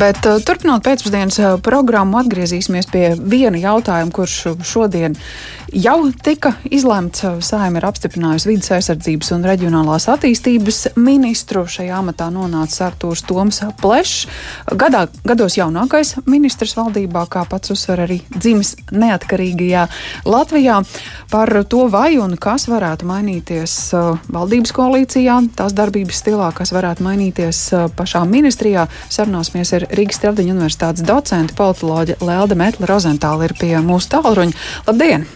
Bet uh, turpinot pēcpusdienas uh, programmu, atgriezīsimies pie viena jautājuma, kurš šodien jau tika izlemts. Sājuma ir apstiprinājusi vidas aizsardzības un reģionālās attīstības ministru. Šajā amatā nonāca Artūrs Toms Plešs. Gadā, gados jaunākais ministrs valdībā, kā pats uzsver arī dzimis neatkarīgajā Latvijā. Par to, vai un kas varētu mainīties uh, valdības koalīcijā, tās darbības stilā, kas varētu mainīties pašā ministrijā, sarunāsimies ar Rīgas Stradiņa universitātes docentu politoloģi Lelde Metla Rozentāla ir pie mūsu tālruņa. Labdien!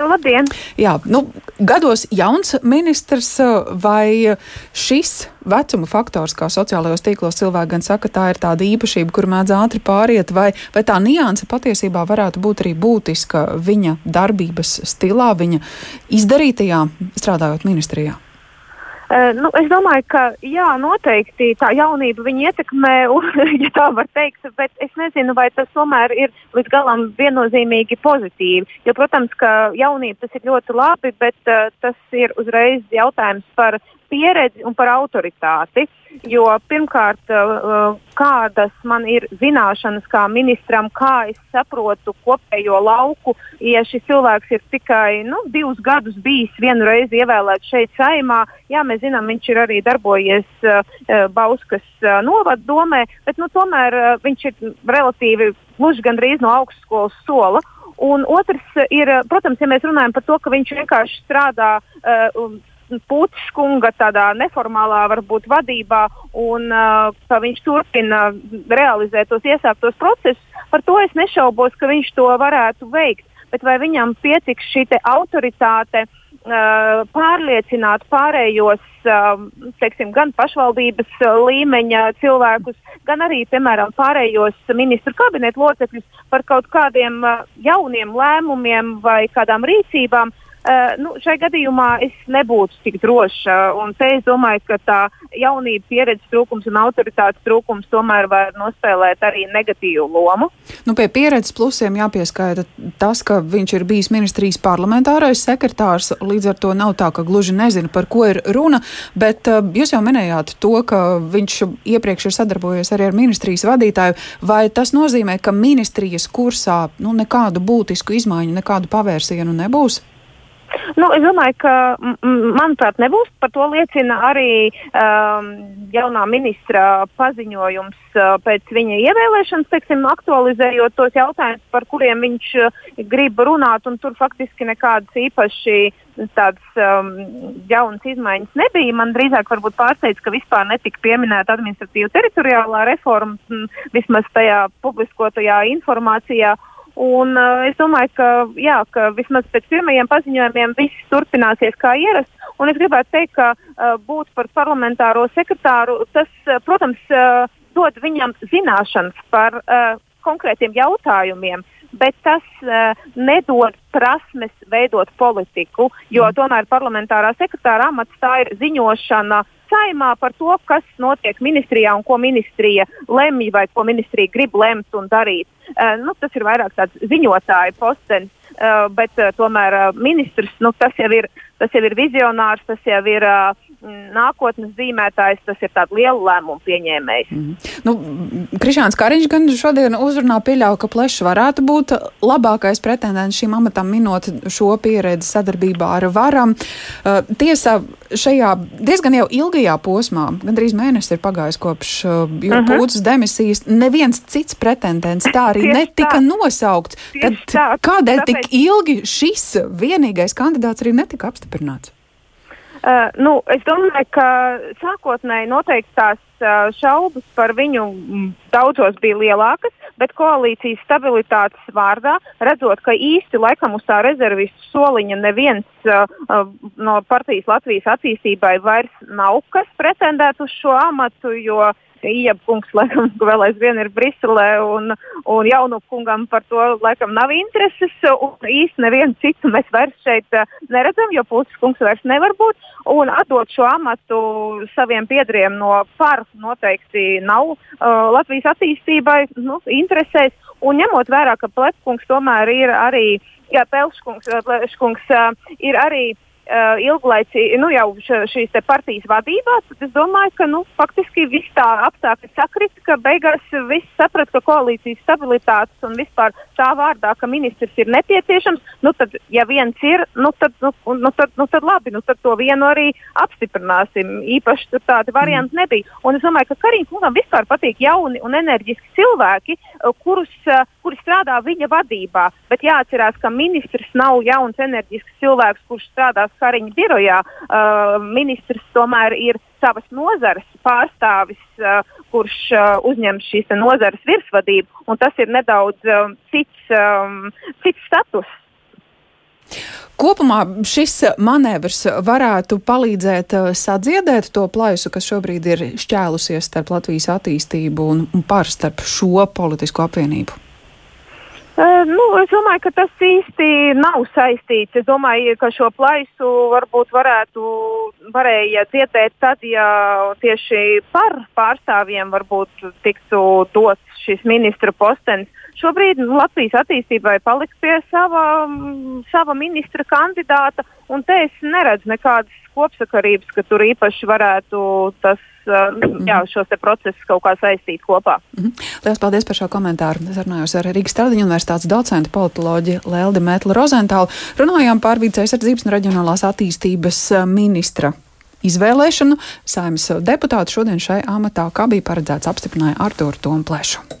Labdien! Jā, nu, gados jauns ministrs vai šis vecuma faktors, kā sociālajos tīklos cilvēki gan saka, tā ir tāda īpašība, kur mēdz ātri pāriet, vai, vai tā nianse patiesībā varētu būt arī būtiska viņa darbības stilā, viņa izdarītajā, strādājot ministrijā? Uh, nu, es domāju, ka jā, noteikti tā jaunība viņu ietekmē, ja tā var teikt, bet es nezinu, vai tas tomēr ir līdz galam viennozīmīgi pozitīvi. Jo, protams, ka jaunība tas ir ļoti labi, bet uh, tas ir uzreiz jautājums par pieredzi un par autoritāti. Jo pirmkārt, uh, kādas man ir zināšanas kā ministram, kā es saprotu kopējo lauku, ja šis cilvēks ir tikai nu, divus gadus bijis vienu reizi ievēlēts šeit saimā. Jā, mēs zinām, viņš ir arī darbojies uh Bauskas novaddomē, bet nu, tomēr viņš ir relatīvi gluži gandrīz no augstskolas sola. Un otrs ir, protams, ja mēs runājam par to, ka viņš vienkārši strādā uh, Pūtis kunga tādā neformālā varbūt vadībā un uh, ka viņš turpina realizēt tos iesāktos procesus, par to es nešaubos, ka viņš to varētu veikt. Bet vai viņam pietiks šī autoritāte uh, pārliecināt pārējos, uh, teiksim, gan pašvaldības uh, līmeņa cilvēkus, gan arī, piemēram, pārējos ministru kabinetu locekļus par kaut kādiem uh, jauniem lēmumiem vai kādām rīcībām, uh, Uh, nu, šai gadījumā es nebūtu tik droša. Es domāju, ka tā jaunība, pieredzes trūkums un autoritātes trūkums tomēr var nospēlēt arī negatīvu lomu. Nu, pie pieredzes plusiem jāpieskaita tas, ka viņš ir bijis ministrijas parlamentārais sekretārs. Līdz ar to nav tā, ka gluži nezina, par ko ir runa. Bet uh, jūs jau minējāt to, ka viņš iepriekš ir sadarbojies arī ar ministrijas vadītāju. Vai tas nozīmē, ka ministrijas kursā nu, nekādu būtisku izmaiņu, nekādu pavērsienu nebūs? Nu, es domāju, ka, manuprāt, nebūs. Par to liecina arī um, jaunā ministra paziņojums uh, pēc viņa ievēlēšanas, teiksim, aktualizējot tos jautājumus, par kuriem viņš uh, grib runāt. Tur faktiski nekādas īpaši tādas um, jaunas izmaiņas nebija. Man drīzāk pārsteidz, ka vispār netika pieminēta administratīva teritoriālā reforma, vismaz tajā publiskotajā informācijā. Un, uh, es domāju, ka, jā, ka vismaz pēc pirmajiem paziņojumiem viss turpināsies kā ierasts. Un es gribētu teikt, ka uh, būt par parlamentāro sekretāru, tas, uh, protams, uh, dod viņam zināšanas par uh, konkrētiem jautājumiem, bet tas uh, nedod prasmes veidot politiku, jo mm. tomēr parlamentārā sekretāra amats tā ir ziņošana saimā par to, kas notiek ministrijā un ko ministrija lemj vai ko ministrija grib lemt un darīt. Uh, nu, tas ir vairāk tāds ziņotāja postenis, uh, bet uh, tomēr uh, ministrs nu, tas, jau ir, tas jau ir vizionārs, tas jau ir. Uh, nākotnes zīmētājs, tas ir tāds liels lēmumu pieņēmējs. Mm. Nu, Krišāns Kariņš gan šodien uzrunā pieļauj, ka plešs varētu būt labākais pretendents šīm amatam, minot šo pieredzi sadarbībā ar varam. Uh, tiesa, šajā diezgan jau ilgajā posmā, gandrīz mēnesis ir pagājis kopš uh, uh -huh. pūces demisijas, neviens cits pretendents tā arī netika tā. nosaukts. Tad tā. kādēļ Tāpēc... tik ilgi šis vienīgais kandidāts arī netika apstiprināts? Uh, nu, es domāju, ka sākotnēji noteikti tās uh, šaubas par viņu daudzos bija lielākas, bet koalīcijas stabilitātes vārdā, redzot, ka īsti laikam uz tā rezervistu soliņa neviens uh, no partijas Latvijas attīstībai vairs nav kas pretendēt uz šo amatu, jo uh, Iepkungs, laikam, vēl aizvien ir Briselē, un, un jaunu kungam par to laikam nav intereses. Īsti nevienu citu mēs vairs šeit uh, neredzam, jo puses kungs vairs nevar būt. Un atdot šo amatu saviem biedriem no par noteikti nav uh, Latvijas attīstībai nu, interesēs. Un ņemot vērā, ka Plepkungs tomēr ir arī, jā, Pelškungs, Pelškungs uh, ir arī uh, ilglaicīgi, nu jau š, šīs partijas vadībā, tad es domāju, ka nu, faktiski viss tā apstākļi sakrita, ka beigās viss saprata, ka koalīcijas stabilitātes un vispār tā vārdā, ka ministrs ir nepieciešams, nu tad, ja viens ir, nu tad, nu, nu, tad, nu, tad labi, nu tad to vienu arī apstiprināsim. Īpaši tur tādi varianti mm. nebija. Un es domāju, ka Karīna kungam vispār patīk jauni un enerģiski cilvēki, kurus, kuri strādā viņa vadībā. Bet jāatcerās, ka ministrs nav jauns enerģisks cilvēks, kurš strādās Kariņa birojā. Uh, ministrs tomēr ir savas nozares pārstāvis, uh, kurš uh, uzņem šīs nozares virsvadību, un tas ir nedaudz uh, cits, um, cits status. Kopumā šis manevrs varētu palīdzēt uh, sadziedēt to plaisu, kas šobrīd ir šķēlusies starp Latvijas attīstību un, un par starp šo politisko apvienību. Nu, es domāju, ka tas īsti nav saistīts. Es domāju, ka šo plaisu varbūt varētu varēja dziedēt tad, ja tieši par pārstāvjiem tiktu dots šis ministra postenis. Šobrīd Latvijas attīstībai paliks pie sava, sava ministra kandidāta, un te es neredzu nekādas kopsakarības, ka tur īpaši varētu tas. Jā, šos procesus kaut kā saistīt kopā. Mm -hmm. Lielas paldies par šo komentāru. Es runājos ar Rīgas Stradiņu universitātes docentu politoloģi Leldi Mētli Rozentālu. Runājām par vidas aizsardzības un reģionālās attīstības eh, ministra izvēlēšanu. Saimnes deputāti šodien šai amatā, kā bija paredzēts, apstiprināja Arturu Tomu Plešu.